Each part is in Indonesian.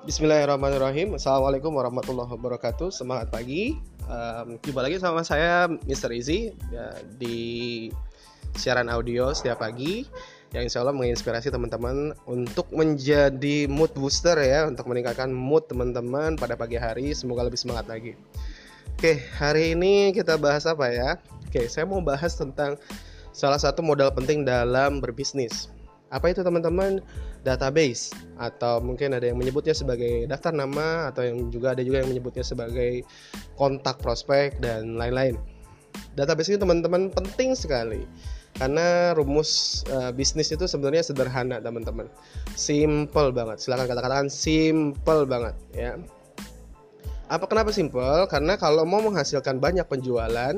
Bismillahirrahmanirrahim. Assalamualaikum warahmatullahi wabarakatuh. Semangat pagi. Um, Jumpa lagi sama saya Mr. Easy ya, Di siaran audio setiap pagi Yang insya Allah menginspirasi teman-teman Untuk menjadi mood booster ya Untuk meningkatkan mood teman-teman pada pagi hari. Semoga lebih semangat lagi. Oke hari ini kita bahas apa ya? Oke saya mau bahas tentang Salah satu modal penting dalam berbisnis. Apa itu teman-teman database atau mungkin ada yang menyebutnya sebagai daftar nama atau yang juga ada juga yang menyebutnya sebagai kontak prospek dan lain-lain. Database ini teman-teman penting sekali. Karena rumus uh, bisnis itu sebenarnya sederhana teman-teman. Simple banget. Silahkan kata-katakan simple banget ya. Apa kenapa simple? Karena kalau mau menghasilkan banyak penjualan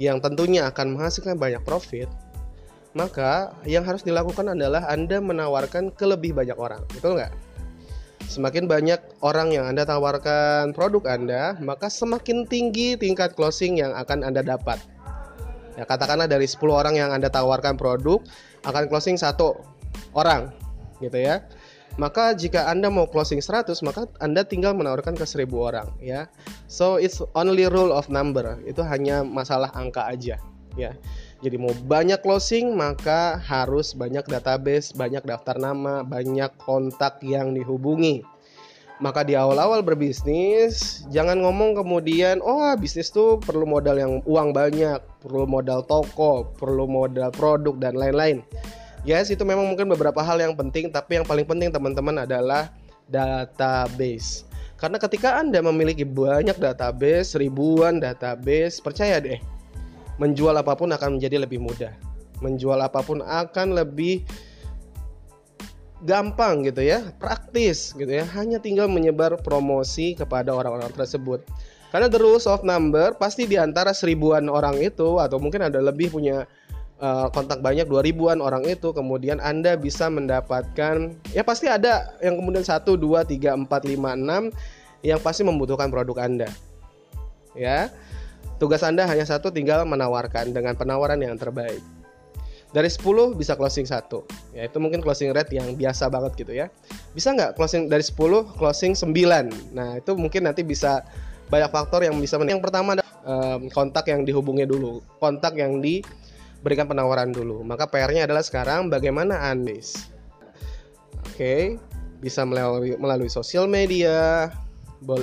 yang tentunya akan menghasilkan banyak profit maka yang harus dilakukan adalah Anda menawarkan ke lebih banyak orang, betul nggak? Semakin banyak orang yang Anda tawarkan produk Anda, maka semakin tinggi tingkat closing yang akan Anda dapat. Ya, katakanlah dari 10 orang yang Anda tawarkan produk, akan closing satu orang, gitu ya. Maka jika Anda mau closing 100, maka Anda tinggal menawarkan ke 1000 orang, ya. So it's only rule of number. Itu hanya masalah angka aja, ya. Jadi mau banyak closing maka harus banyak database, banyak daftar nama, banyak kontak yang dihubungi. Maka di awal-awal berbisnis jangan ngomong kemudian oh bisnis tuh perlu modal yang uang banyak, perlu modal toko, perlu modal produk dan lain-lain. Yes, itu memang mungkin beberapa hal yang penting, tapi yang paling penting teman-teman adalah database. Karena ketika Anda memiliki banyak database, ribuan database, percaya deh, menjual apa pun akan menjadi lebih mudah. Menjual apa pun akan lebih gampang gitu ya, praktis gitu ya. Hanya tinggal menyebar promosi kepada orang-orang tersebut. Karena the rules of number pasti di antara seribuan orang itu atau mungkin ada lebih punya uh, kontak banyak dua ribuan orang itu kemudian Anda bisa mendapatkan ya pasti ada yang kemudian satu dua tiga empat lima enam yang pasti membutuhkan produk Anda. Ya. Tugas Anda hanya satu, tinggal menawarkan dengan penawaran yang terbaik. Dari 10 bisa closing satu, ya itu mungkin closing rate yang biasa banget gitu ya. Bisa nggak closing dari 10 closing 9? Nah itu mungkin nanti bisa banyak faktor yang bisa Yang pertama ada um, kontak yang dihubungi dulu, kontak yang diberikan penawaran dulu. Maka PR-nya adalah sekarang bagaimana Andis. Oke, okay. bisa melalui melalui sosial media,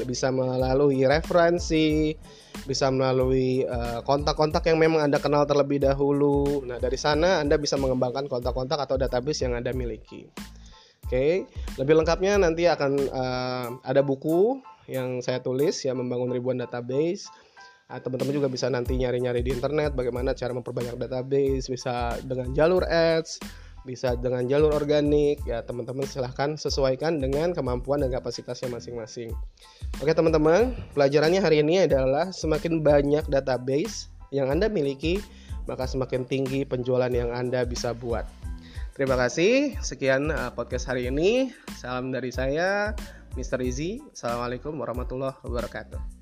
bisa melalui referensi, bisa melalui eh, kontak-kontak uh, yang memang Anda kenal terlebih dahulu. Nah, dari sana Anda bisa mengembangkan kontak-kontak atau database yang Anda miliki. Oke, okay. lebih lengkapnya nanti akan uh, ada buku yang saya tulis ya membangun ribuan database. Nah, teman-teman juga bisa nanti nyari-nyari di internet bagaimana cara memperbanyak database, bisa dengan jalur ads, bisa dengan jalur organik. Ya teman-teman silahkan sesuaikan dengan kemampuan dan kapasitasnya masing-masing. Oke teman-teman pelajarannya hari ini adalah semakin banyak database yang anda miliki maka semakin tinggi penjualan yang anda bisa buat. Terima kasih. Sekian uh, podcast hari ini. Salam dari saya Mr. Easy Assalamualaikum warahmatullahi wabarakatuh